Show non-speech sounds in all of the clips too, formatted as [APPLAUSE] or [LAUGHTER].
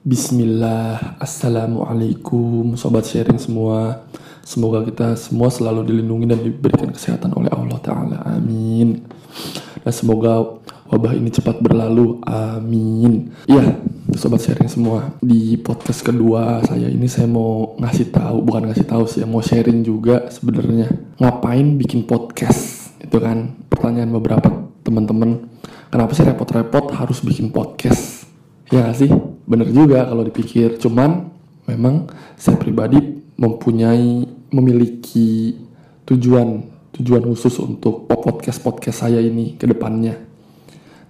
Bismillah, Assalamualaikum Sobat sharing semua. Semoga kita semua selalu dilindungi dan diberikan kesehatan oleh Allah Ta'ala. Amin. Dan semoga wabah ini cepat berlalu. Amin. Iya, Sobat sharing semua Di podcast kedua saya ini saya mau ngasih tahu Bukan ngasih tahu sih, mau sharing juga sebenarnya. Ngapain bikin podcast? Itu kan pertanyaan beberapa teman-teman. Kenapa sih repot-repot harus bikin podcast? Ya sih? Bener juga kalau dipikir. Cuman memang saya pribadi mempunyai memiliki tujuan tujuan khusus untuk podcast-podcast saya ini ke depannya.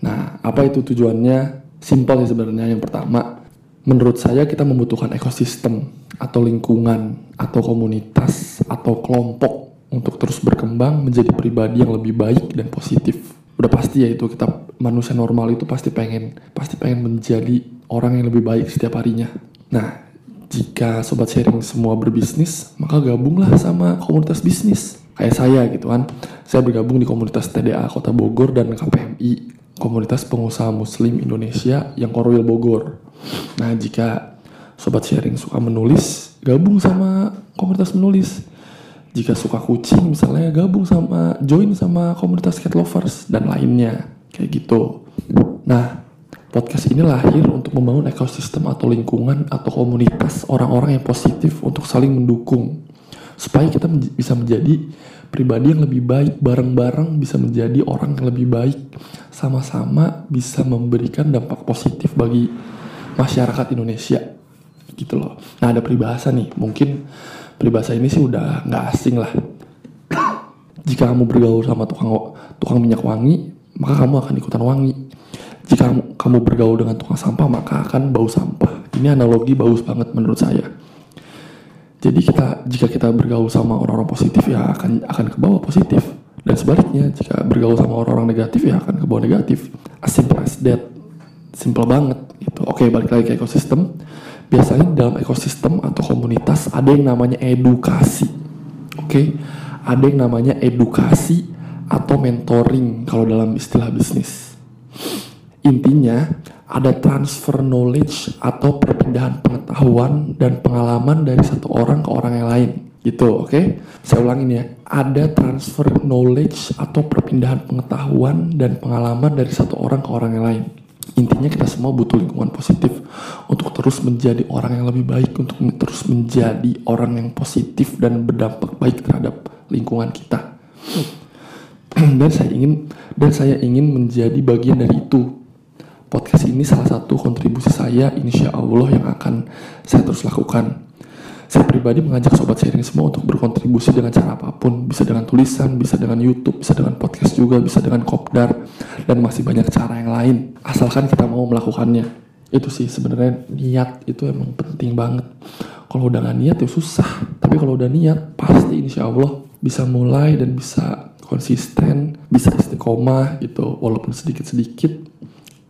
Nah, apa itu tujuannya? Simpel sih sebenarnya. Yang pertama, menurut saya kita membutuhkan ekosistem atau lingkungan atau komunitas atau kelompok untuk terus berkembang menjadi pribadi yang lebih baik dan positif udah pasti ya itu kita manusia normal itu pasti pengen pasti pengen menjadi orang yang lebih baik setiap harinya. Nah, jika sobat sharing semua berbisnis, maka gabunglah sama komunitas bisnis. Kayak saya gitu kan. Saya bergabung di komunitas TDA Kota Bogor dan KPMI, komunitas pengusaha muslim Indonesia yang Korwil Bogor. Nah, jika sobat sharing suka menulis, gabung sama komunitas menulis jika suka kucing misalnya gabung sama join sama komunitas cat lovers dan lainnya kayak gitu nah podcast ini lahir untuk membangun ekosistem atau lingkungan atau komunitas orang-orang yang positif untuk saling mendukung. Supaya kita menj bisa menjadi pribadi yang lebih baik bareng-bareng bisa menjadi orang yang lebih baik. Sama-sama bisa memberikan dampak positif bagi masyarakat Indonesia. Gitu loh. Nah ada peribahasa nih. Mungkin peribahasa ini sih udah nggak asing lah. Jika kamu bergaul sama tukang tukang minyak wangi, maka kamu akan ikutan wangi. Jika kamu bergaul dengan tukang sampah, maka akan bau sampah. Ini analogi bagus banget menurut saya. Jadi kita jika kita bergaul sama orang-orang positif ya akan akan ke bawah positif. Dan sebaliknya, jika bergaul sama orang-orang negatif ya akan ke bawah negatif. As simple as that. Simple banget gitu. Oke, balik lagi ke ekosistem biasanya dalam ekosistem atau komunitas ada yang namanya edukasi. Oke, ada yang namanya edukasi atau mentoring kalau dalam istilah bisnis. Intinya ada transfer knowledge atau perpindahan pengetahuan dan pengalaman dari satu orang ke orang yang lain. Gitu, oke? Okay? Saya ulangin ya. Ada transfer knowledge atau perpindahan pengetahuan dan pengalaman dari satu orang ke orang yang lain. Intinya kita semua butuh lingkungan positif untuk terus menjadi orang yang lebih baik, untuk terus menjadi orang yang positif dan berdampak baik terhadap lingkungan kita. [CLEARS THROAT] Dan saya ingin dan saya ingin menjadi bagian dari itu. Podcast ini salah satu kontribusi saya insya Allah yang akan saya terus lakukan saya pribadi mengajak sobat sharing semua untuk berkontribusi dengan cara apa pun, bisa dengan tulisan, bisa dengan YouTube, bisa dengan podcast juga, bisa dengan kopdar, dan masih banyak cara yang lain. Asalkan kita mau melakukannya. Itu sih sebenarnya niat itu emang penting banget. Kalau udah gak niat ya susah, tapi kalau udah niat pasti insya Allah bisa mulai dan bisa konsisten, bisa istiqomah gitu, walaupun sedikit-sedikit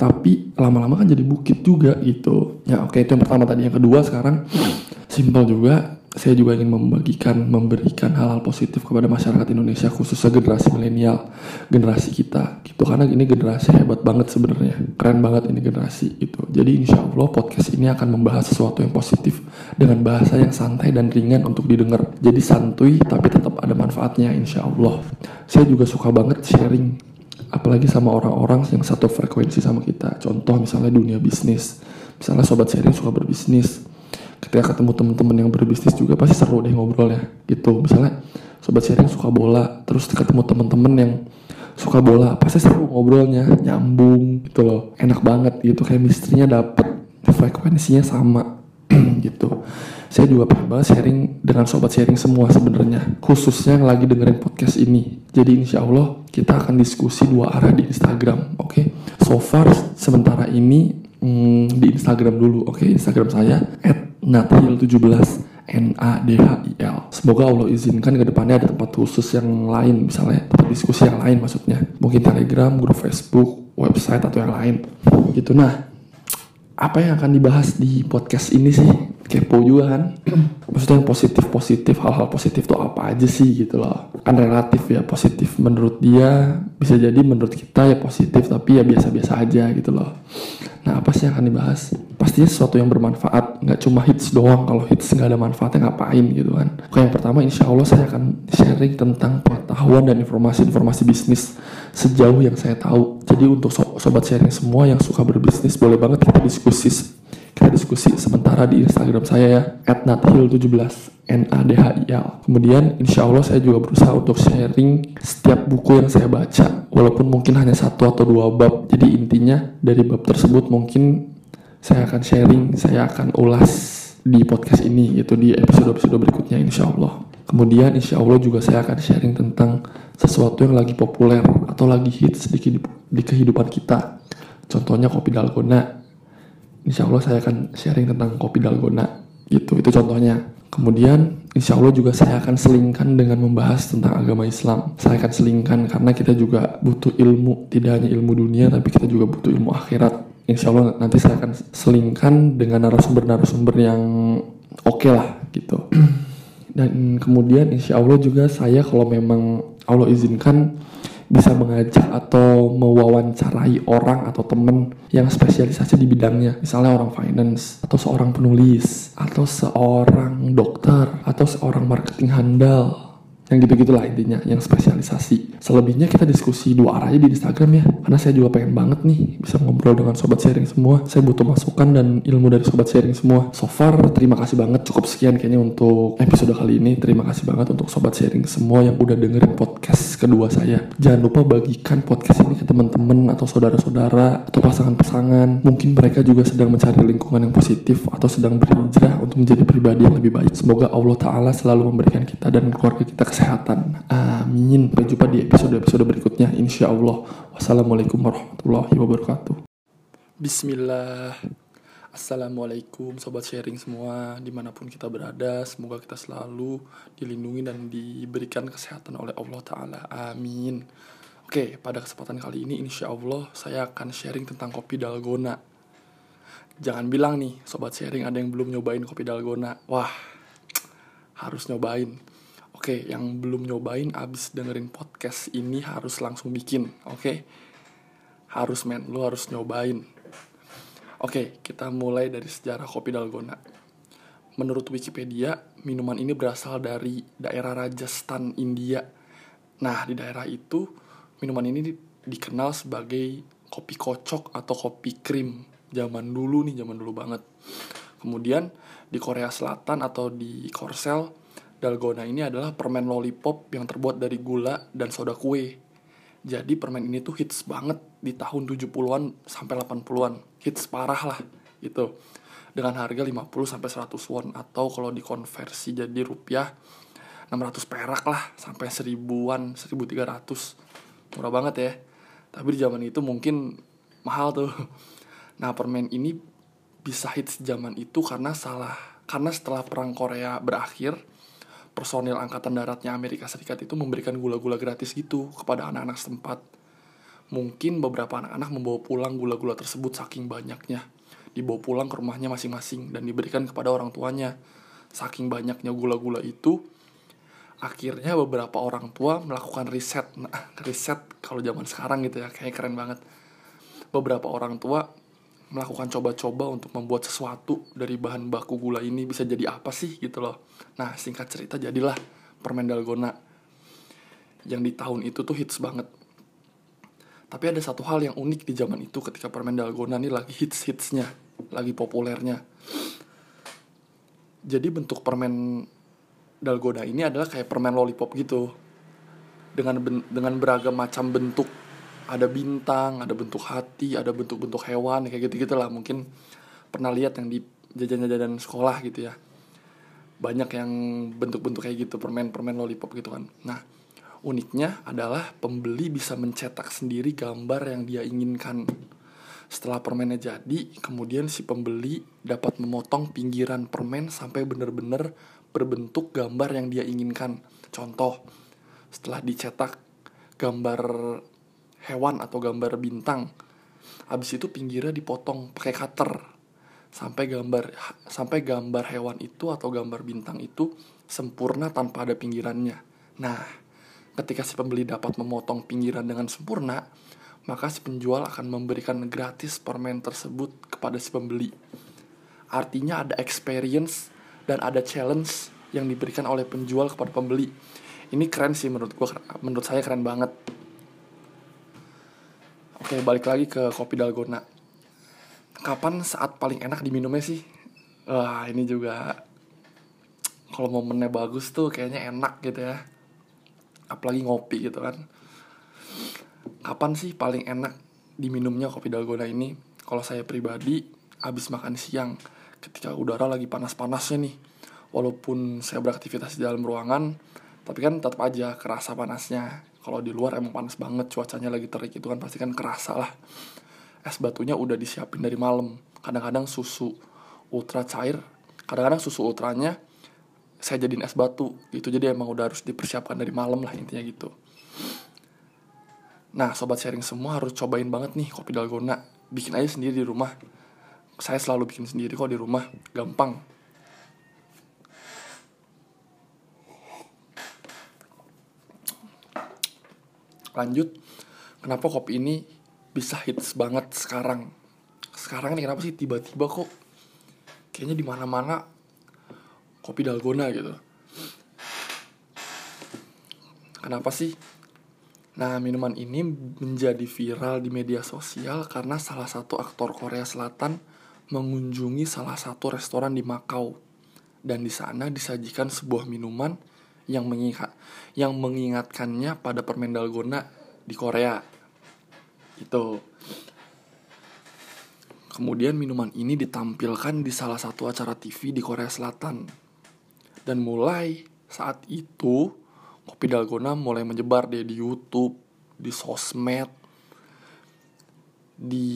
tapi lama-lama kan jadi bukit juga gitu. Ya oke itu yang pertama tadi. Yang kedua sekarang simpel juga saya juga ingin membagikan memberikan hal-hal positif kepada masyarakat Indonesia khususnya generasi milenial generasi kita gitu. Karena ini generasi hebat banget sebenarnya. Keren banget ini generasi gitu. Jadi insya Allah podcast ini akan membahas sesuatu yang positif dengan bahasa yang santai dan ringan untuk didengar. Jadi santuy tapi tetap ada manfaatnya insya Allah. Saya juga suka banget sharing apalagi sama orang-orang yang satu frekuensi sama kita. Contoh misalnya dunia bisnis. Misalnya sobat sharing suka berbisnis. Ketika ketemu teman-teman yang berbisnis juga pasti seru deh ngobrolnya gitu. Misalnya sobat sharing suka bola terus ketemu teman-teman yang suka bola pasti seru ngobrolnya nyambung gitu loh. Enak banget gitu kayak misterinya dapet frekuensinya sama [CLEARS THROAT] gitu saya juga pengen banget sharing dengan sobat sharing semua sebenarnya khususnya yang lagi dengerin podcast ini jadi insya Allah kita akan diskusi dua arah di Instagram oke okay? so far sementara ini hmm, di Instagram dulu oke okay? Instagram saya at nathil17 N A D H I L. Semoga Allah izinkan ke depannya ada tempat khusus yang lain, misalnya tempat diskusi yang lain maksudnya. Mungkin Telegram, grup Facebook, website atau yang lain. Gitu nah. Apa yang akan dibahas di podcast ini sih? Kepo juga kan? Maksudnya yang positif positif hal-hal positif tuh apa aja sih gitu loh. Kan relatif ya positif menurut dia bisa jadi menurut kita ya positif tapi ya biasa-biasa aja gitu loh. Nah apa sih yang akan dibahas? Pastinya sesuatu yang bermanfaat nggak cuma hits doang. Kalau hits nggak ada manfaatnya ngapain gitu kan? Oke yang pertama insya Allah saya akan sharing tentang pengetahuan dan informasi-informasi bisnis sejauh yang saya tahu. Jadi untuk so sobat sharing semua yang suka berbisnis boleh banget kita diskusi kita diskusi sementara di Instagram saya ya @nathil17 N A D H I L. Kemudian insya Allah saya juga berusaha untuk sharing setiap buku yang saya baca walaupun mungkin hanya satu atau dua bab. Jadi intinya dari bab tersebut mungkin saya akan sharing, saya akan ulas di podcast ini gitu di episode-episode berikutnya insya Allah. Kemudian insya Allah juga saya akan sharing tentang sesuatu yang lagi populer atau lagi hits di, di kehidupan kita. Contohnya kopi dalgona insya Allah saya akan sharing tentang kopi dalgona gitu. Itu contohnya. Kemudian insya Allah juga saya akan selingkan dengan membahas tentang agama Islam. Saya akan selingkan karena kita juga butuh ilmu tidak hanya ilmu dunia tapi kita juga butuh ilmu akhirat. Insya Allah nanti saya akan selingkan dengan narasumber-narasumber yang oke okay lah gitu. [CLEARS THROAT] Dan kemudian insya Allah juga saya kalau memang Allah izinkan bisa mengajak atau mewawancarai orang atau temen yang spesialisasi di bidangnya. Misalnya orang finance atau seorang penulis atau seorang dokter atau seorang marketing handal yang gitu-gitulah intinya yang spesialisasi. Selebihnya kita diskusi dua arah aja di Instagram ya. Karena saya juga pengen banget nih bisa ngobrol dengan sobat sharing semua. Saya butuh masukan dan ilmu dari sobat sharing semua. So far terima kasih banget. Cukup sekian kayaknya untuk episode kali ini. Terima kasih banget untuk sobat sharing semua yang udah dengerin podcast kedua saya. Jangan lupa bagikan podcast ini ke teman-teman atau saudara-saudara atau pasangan-pasangan. Mungkin mereka juga sedang mencari lingkungan yang positif atau sedang berhijrah untuk menjadi pribadi yang lebih baik. Semoga Allah Ta'ala selalu memberikan kita dan keluarga kita kesehatan kesehatan. Amin. Sampai jumpa di episode-episode berikutnya. Insya Allah. Wassalamualaikum warahmatullahi wabarakatuh. Bismillah. Assalamualaikum sobat sharing semua di mana pun kita berada semoga kita selalu dilindungi dan diberikan kesehatan oleh Allah Ta'ala amin Oke pada kesempatan kali ini insya Allah saya akan sharing tentang kopi dalgona Jangan bilang nih sobat sharing ada yang belum nyobain kopi dalgona Wah harus nyobain Oke, yang belum nyobain abis dengerin podcast ini harus langsung bikin, oke? Harus men, lu harus nyobain. Oke, kita mulai dari sejarah kopi dalgona. Menurut Wikipedia, minuman ini berasal dari daerah Rajasthan, India. Nah, di daerah itu, minuman ini dikenal sebagai kopi kocok atau kopi krim. Zaman dulu nih, zaman dulu banget. Kemudian, di Korea Selatan atau di Korsel, Dalgona ini adalah permen lollipop yang terbuat dari gula dan soda kue. Jadi permen ini tuh hits banget di tahun 70-an sampai 80-an. Hits parah lah gitu. Dengan harga 50 sampai 100 won atau kalau dikonversi jadi rupiah 600 perak lah sampai seribuan, 1300. Murah banget ya. Tapi di zaman itu mungkin mahal tuh. Nah, permen ini bisa hits zaman itu karena salah karena setelah perang Korea berakhir personil angkatan daratnya Amerika Serikat itu memberikan gula-gula gratis gitu kepada anak-anak setempat. Mungkin beberapa anak-anak membawa pulang gula-gula tersebut saking banyaknya. Dibawa pulang ke rumahnya masing-masing dan diberikan kepada orang tuanya. Saking banyaknya gula-gula itu, akhirnya beberapa orang tua melakukan riset. Nah, [LAUGHS] riset kalau zaman sekarang gitu ya, kayak keren banget. Beberapa orang tua melakukan coba-coba untuk membuat sesuatu dari bahan baku gula ini bisa jadi apa sih gitu loh. Nah singkat cerita jadilah permen dalgona yang di tahun itu tuh hits banget. Tapi ada satu hal yang unik di zaman itu ketika permen dalgona ini lagi hits-hitsnya, lagi populernya. Jadi bentuk permen dalgona ini adalah kayak permen lollipop gitu. Dengan dengan beragam macam bentuk ada bintang ada bentuk hati ada bentuk-bentuk hewan kayak gitu gitulah mungkin pernah lihat yang di jajan-jajan sekolah gitu ya. Banyak yang bentuk-bentuk kayak gitu permen-permen lollipop gitu kan. Nah uniknya adalah pembeli bisa mencetak sendiri gambar yang dia inginkan. Setelah permennya jadi kemudian si pembeli dapat memotong pinggiran permen sampai benar-benar berbentuk gambar yang dia inginkan. Contoh setelah dicetak gambar hewan atau gambar bintang habis itu pinggirnya dipotong pakai cutter sampai gambar sampai gambar hewan itu atau gambar bintang itu sempurna tanpa ada pinggirannya. Nah, ketika si pembeli dapat memotong pinggiran dengan sempurna, maka si penjual akan memberikan gratis permen tersebut kepada si pembeli. Artinya ada experience dan ada challenge yang diberikan oleh penjual kepada pembeli. Ini keren sih menurut gua, menurut saya keren banget. Oke, balik lagi ke kopi dalgona. Kapan saat paling enak diminumnya sih? Wah, ini juga kalau momennya bagus tuh kayaknya enak gitu ya. Apalagi ngopi gitu kan. Kapan sih paling enak diminumnya kopi dalgona ini? Kalau saya pribadi habis makan siang ketika udara lagi panas-panasnya nih. Walaupun saya beraktivitas di dalam ruangan tapi kan tetap aja kerasa panasnya kalau di luar emang panas banget cuacanya lagi terik itu kan pasti kan kerasa lah. Es batunya udah disiapin dari malam. Kadang-kadang susu ultra cair kadang-kadang susu ultranya saya jadiin es batu gitu. Jadi emang udah harus dipersiapkan dari malam lah intinya gitu. Nah sobat sharing semua harus cobain banget nih kopi dalgona. Bikin aja sendiri di rumah. Saya selalu bikin sendiri kok di rumah. Gampang lanjut kenapa kopi ini bisa hits banget sekarang? Sekarang ini kenapa sih tiba-tiba kok kayaknya di mana-mana kopi dalgona gitu? Kenapa sih? Nah minuman ini menjadi viral di media sosial karena salah satu aktor Korea Selatan mengunjungi salah satu restoran di Makau. Dan di sana disajikan sebuah minuman yang mengingat yang mengingatkannya pada permen dalgona di Korea. Itu kemudian minuman ini ditampilkan di salah satu acara TV di Korea Selatan. Dan mulai saat itu kopi dalgona mulai menyebar deh di YouTube, di sosmed, di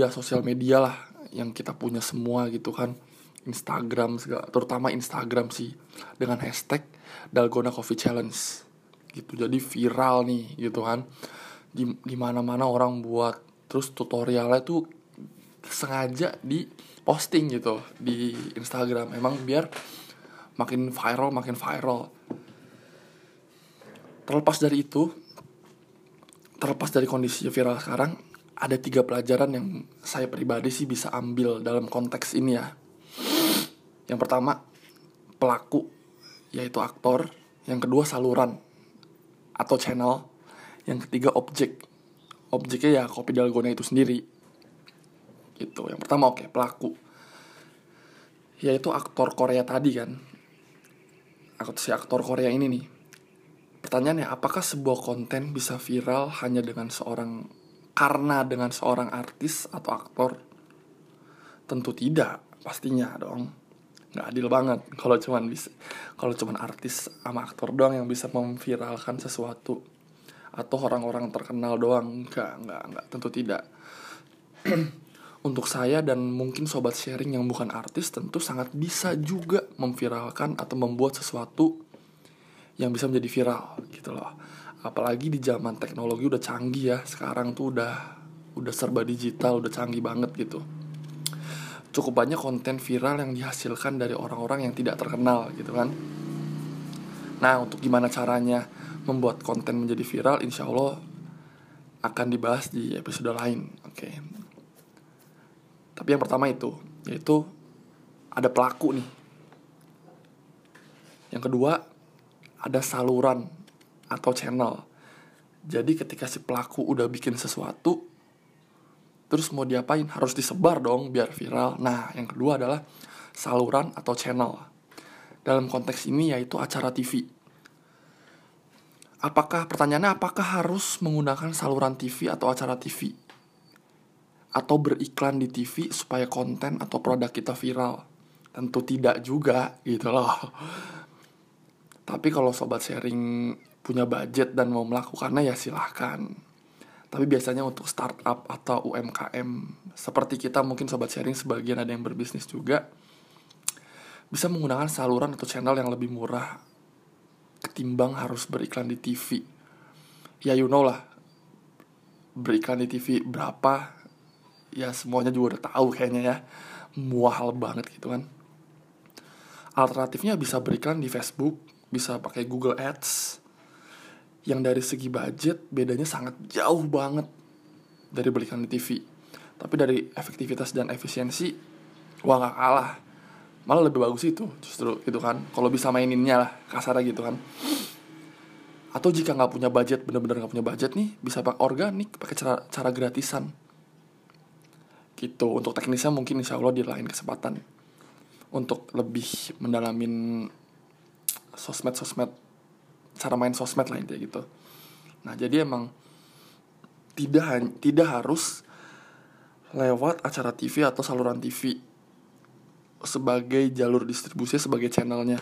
ya sosial media lah yang kita punya semua gitu kan. Instagram segala, terutama Instagram sih dengan hashtag Dalgona Coffee Challenge. Gitu jadi viral nih gitu kan. Di di mana mana orang buat terus tutorialnya tuh sengaja di posting gitu di Instagram. Emang biar makin viral makin viral. Terlepas dari itu terlepas dari kondisi viral sekarang ada tiga pelajaran yang saya pribadi sih bisa ambil dalam konteks ini ya yang pertama pelaku yaitu aktor. Yang kedua saluran atau channel. Yang ketiga objek. Objeknya ya kopi dalgona itu sendiri. Gitu. Yang pertama oke okay, pelaku. Yaitu aktor Korea tadi kan? Aktor si aktor Korea ini nih. Pertanyaannya, apakah sebuah konten bisa viral hanya dengan seorang karena dengan seorang artis atau aktor? Tentu tidak, pastinya dong. Nggak adil banget kalau cuman bisa kalau cuman artis sama aktor doang yang bisa memviralkan sesuatu atau orang-orang terkenal doang enggak enggak enggak tentu tidak [CLEARS THROAT] untuk saya dan mungkin sobat sharing yang bukan artis tentu sangat bisa juga memviralkan atau membuat sesuatu yang bisa menjadi viral gitu loh. Apalagi di zaman teknologi udah canggih ya, sekarang tuh udah udah serba digital, udah canggih banget gitu. Cukup banyak konten viral yang dihasilkan dari orang-orang yang tidak terkenal gitu kan. Nah, untuk gimana caranya membuat konten menjadi viral, insya Allah akan dibahas di episode lain. Oke, tapi yang pertama itu, yaitu ada pelaku nih. Yang kedua, ada saluran atau channel. Jadi ketika si pelaku udah bikin sesuatu, terus mau diapain? Harus disebar dong biar viral. Nah, yang kedua adalah saluran atau channel. Dalam konteks ini yaitu acara TV. Apakah pertanyaannya apakah harus menggunakan saluran TV atau acara TV? atau beriklan di TV supaya konten atau produk kita viral. Tentu tidak juga gitu loh. Tapi kalau sobat sharing punya budget dan mau melakukannya ya silahkan. Tapi biasanya untuk startup atau UMKM seperti kita mungkin sobat sharing sebagian ada yang berbisnis juga bisa menggunakan saluran atau channel yang lebih murah ketimbang harus beriklan di TV. Ya you know lah, beriklan di TV berapa ya semuanya juga udah tahu kayaknya ya muahal banget gitu kan alternatifnya bisa beriklan di Facebook bisa pakai Google Ads yang dari segi budget bedanya sangat jauh banget dari belikan di TV tapi dari efektivitas dan efisiensi wah gak kalah. Malah lebih bagus itu justru gitu kan. Kalau bisa maininnya lah kasarnya gitu kan. Atau jika nggak punya budget bener-bener nggak punya budget nih bisa pakai organik pakai cara cara gratisan. Gitu. Untuk teknisnya mungkin insya Allah di lain kesempatan. Untuk lebih mendalamin sosmed sosmed cara main sosmed lah intinya gitu. Nah jadi emang tidak tidak harus lewat acara TV atau saluran TV sebagai jalur distribusi sebagai channelnya.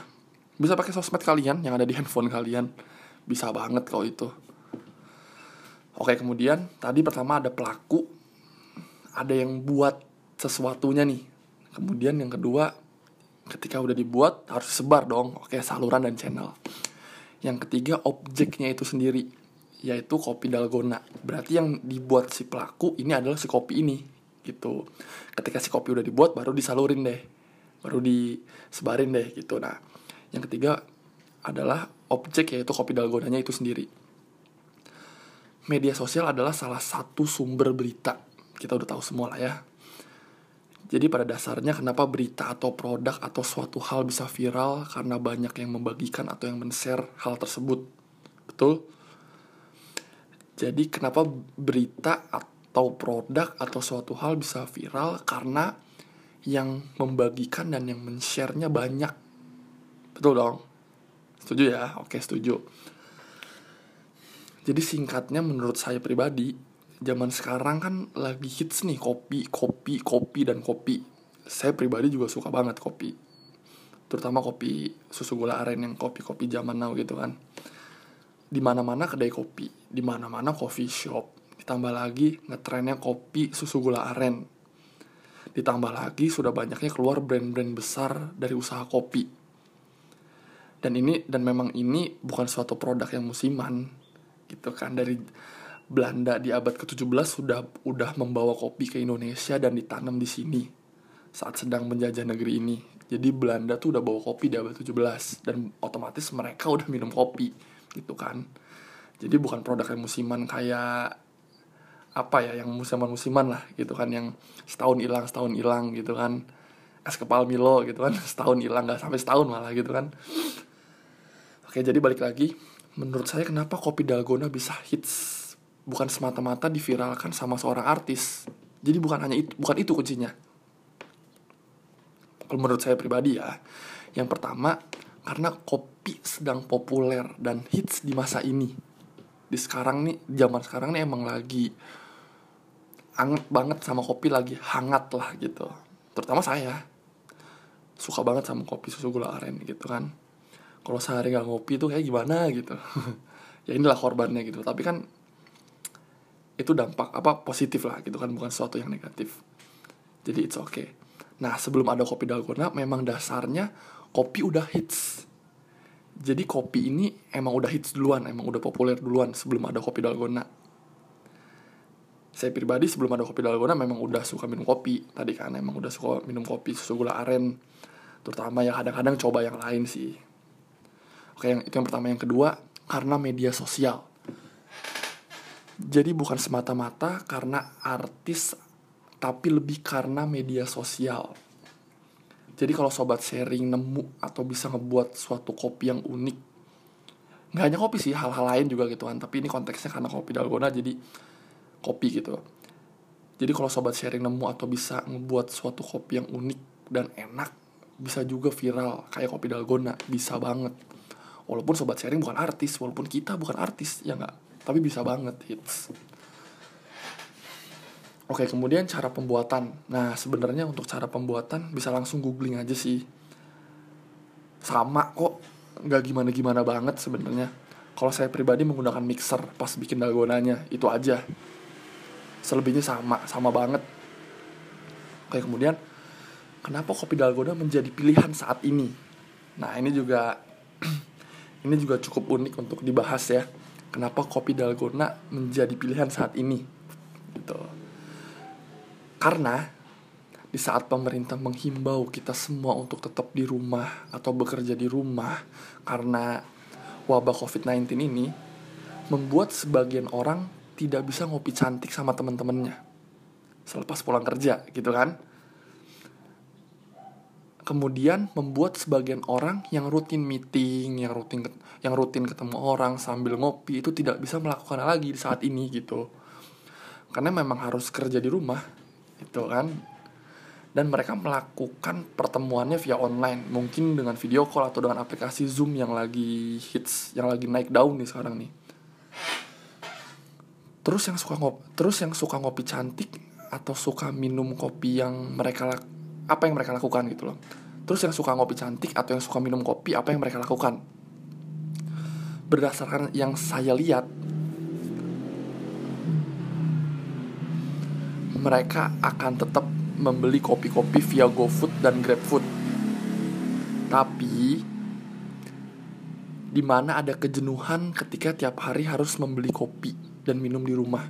Bisa pakai sosmed kalian yang ada di handphone kalian. Bisa banget kalau itu. Oke kemudian tadi pertama ada pelaku. Ada yang buat sesuatunya nih. Kemudian yang kedua ketika udah dibuat harus sebar dong. Oke saluran dan channel yang ketiga objeknya itu sendiri yaitu kopi dalgona. Berarti yang dibuat si pelaku ini adalah si kopi ini gitu. Ketika si kopi udah dibuat baru disalurin deh baru disebarin deh gitu. Nah yang ketiga adalah objek yaitu kopi dalgonanya itu sendiri. Media sosial adalah salah satu sumber berita. Kita udah tahu semua lah ya jadi pada dasarnya kenapa berita atau produk atau suatu hal bisa viral karena banyak yang membagikan atau yang men-share hal tersebut. Betul? Jadi kenapa berita atau produk atau suatu hal bisa viral karena yang membagikan dan yang men-share-nya banyak. Betul dong? Setuju ya? Oke, setuju. Jadi singkatnya menurut saya pribadi, zaman sekarang kan lagi hits nih kopi, kopi, kopi, dan kopi. Saya pribadi juga suka banget kopi. Terutama kopi susu gula aren yang kopi-kopi zaman now gitu kan di mana-mana kedai kopi, di mana-mana coffee shop. Ditambah lagi ngetrennya kopi susu gula aren. Ditambah lagi sudah banyaknya keluar brand-brand besar dari usaha kopi. Dan ini dan memang ini bukan suatu produk yang musiman gitu kan dari Belanda di abad ke-17 sudah udah membawa kopi ke Indonesia dan ditanam di sini saat sedang menjajah negeri ini. Jadi Belanda tuh udah bawa kopi di abad 17 dan otomatis mereka udah minum kopi gitu kan. Jadi bukan produk yang musiman kayak apa ya yang musiman-musiman lah gitu kan yang setahun hilang setahun hilang gitu kan. Es kepal Milo gitu kan [LAUGHS] setahun hilang nggak sampai setahun malah gitu kan. Oke jadi balik lagi. Menurut saya kenapa kopi dalgona bisa hits bukan semata-mata diviralkan sama seorang artis. Jadi bukan hanya itu bukan itu kuncinya. Kalau menurut saya pribadi ya yang pertama karena kopi sedang populer dan hits di masa ini. Di sekarang nih zaman sekarang nih emang lagi hangat banget sama kopi lagi hangat lah gitu. Terutama saya. Suka banget sama kopi susu gula aren gitu kan. Kalau sehari nggak ngopi tuh kayak gimana gitu. [LAUGHS] Ya inilah korbannya gitu. Tapi kan itu dampak apa positif lah gitu kan bukan sesuatu yang negatif. Jadi it's okay. Nah sebelum ada kopi dalgona memang dasarnya kopi udah hits. Jadi kopi ini emang udah hits duluan emang udah populer duluan sebelum ada kopi dalgona. Saya pribadi sebelum ada kopi dalgona memang udah suka minum kopi. Tadi kan emang udah suka minum kopi susu gula aren. Terutama ya kadang-kadang coba yang lain sih. Oke yang itu yang pertama. Yang kedua karena media sosial jadi bukan semata-mata karena artis tapi lebih karena media sosial jadi kalau sobat sharing nemu atau bisa ngebuat suatu kopi yang unik, nggak hanya kopi sih, hal-hal lain juga gitu kan. Tapi ini konteksnya karena kopi dalgona jadi kopi gitu. Jadi kalau sobat sharing nemu atau bisa ngebuat suatu kopi yang unik dan enak, bisa juga viral kayak kopi dalgona, bisa banget. Walaupun sobat sharing bukan artis, walaupun kita bukan artis, ya nggak, tapi bisa banget hits. Oke, kemudian cara pembuatan. Nah, sebenarnya untuk cara pembuatan bisa langsung googling aja sih. Sama kok, nggak gimana-gimana banget sebenarnya. Kalau saya pribadi menggunakan mixer pas bikin dalgonanya, itu aja. Selebihnya sama, sama banget. Oke, kemudian kenapa kopi dalgona menjadi pilihan saat ini? Nah, ini juga [CLEARS THROAT] ini juga cukup unik untuk dibahas ya. Kenapa kopi dalgona menjadi pilihan saat ini? Gitu karena di saat pemerintah menghimbau kita semua untuk tetap di rumah atau bekerja di rumah karena wabah COVID-19 ini membuat sebagian orang tidak bisa ngopi cantik sama teman-temannya selepas pulang kerja gitu kan. Kemudian membuat sebagian orang yang rutin meeting, yang rutin yang rutin ketemu orang sambil ngopi itu tidak bisa melakukan lagi di saat ini gitu. Karena memang harus kerja di rumah, itu kan dan mereka melakukan pertemuannya via online mungkin dengan video call atau dengan aplikasi Zoom yang lagi hits yang lagi naik daun nih sekarang nih terus yang suka ngopi terus yang suka ngopi cantik atau suka minum kopi yang mereka apa yang mereka lakukan gitu loh terus yang suka ngopi cantik atau yang suka minum kopi apa yang mereka lakukan berdasarkan yang saya lihat mereka akan tetap membeli kopi-kopi via GoFood dan GrabFood. Tapi di mana ada kejenuhan ketika tiap hari harus membeli kopi dan minum di rumah.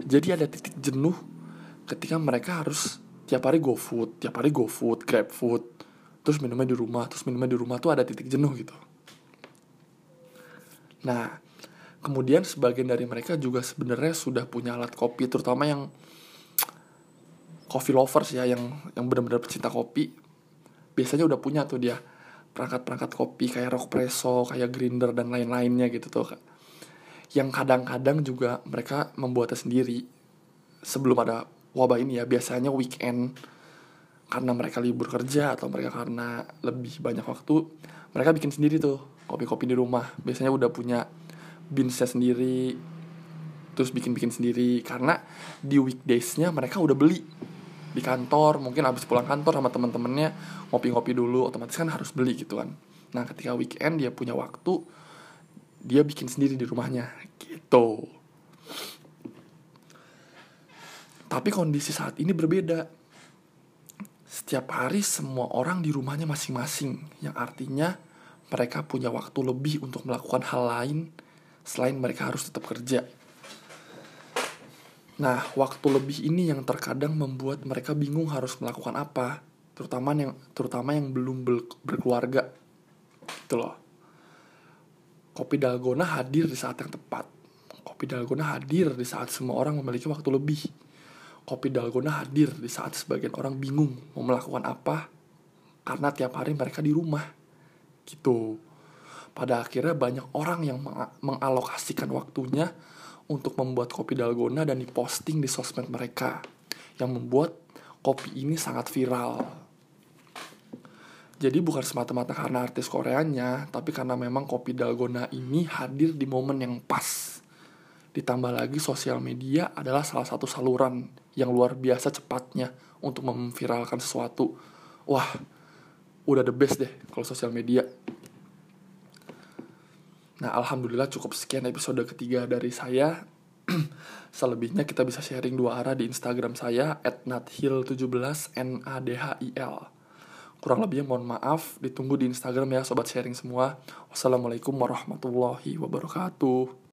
Jadi ada titik jenuh ketika mereka harus tiap hari GoFood, tiap hari GoFood, GrabFood, terus minumnya di rumah, terus minumnya di rumah tuh ada titik jenuh gitu. Nah, kemudian sebagian dari mereka juga sebenarnya sudah punya alat kopi, terutama yang coffee lovers ya yang yang benar-benar pecinta kopi biasanya udah punya tuh dia perangkat-perangkat kopi kayak rock presso, kayak grinder dan lain-lainnya gitu tuh yang kadang-kadang juga mereka membuatnya sendiri sebelum ada wabah ini ya biasanya weekend karena mereka libur kerja atau mereka karena lebih banyak waktu mereka bikin sendiri tuh kopi-kopi di rumah. Biasanya udah punya beansnya sendiri terus bikin-bikin sendiri. Karena di weekdaysnya mereka udah beli di kantor mungkin habis pulang kantor sama teman-temannya ngopi-ngopi dulu otomatis kan harus beli gitu kan. Nah ketika weekend dia punya waktu dia bikin sendiri di rumahnya. Gitu tapi kondisi saat ini berbeda setiap hari semua orang di rumahnya masing-masing yang artinya mereka punya waktu lebih untuk melakukan hal lain selain mereka harus tetap kerja Nah, waktu lebih ini yang terkadang membuat mereka bingung harus melakukan apa, terutama yang terutama yang belum berkeluarga. Gitu loh. Kopi dalgona hadir di saat yang tepat. Kopi dalgona hadir di saat semua orang memiliki waktu lebih. Kopi dalgona hadir di saat sebagian orang bingung mau melakukan apa karena tiap hari mereka di rumah. Gitu. Pada akhirnya banyak orang yang mengalokasikan waktunya untuk membuat kopi dalgona dan diposting di sosmed mereka yang membuat kopi ini sangat viral. Jadi bukan semata-mata karena artis Koreanya, tapi karena memang kopi dalgona ini hadir di momen yang pas. Ditambah lagi sosial media adalah salah satu saluran yang luar biasa cepatnya untuk memviralkan sesuatu. Wah, udah the best deh kalau sosial media. Nah, alhamdulillah cukup sekian episode ketiga dari saya. [CLEARS THROAT] Selebihnya kita bisa sharing dua arah di Instagram saya @nathil17 n a d h i l. Kurang lebihnya mohon maaf, ditunggu di Instagram ya sobat sharing semua. Wassalamualaikum warahmatullahi wabarakatuh.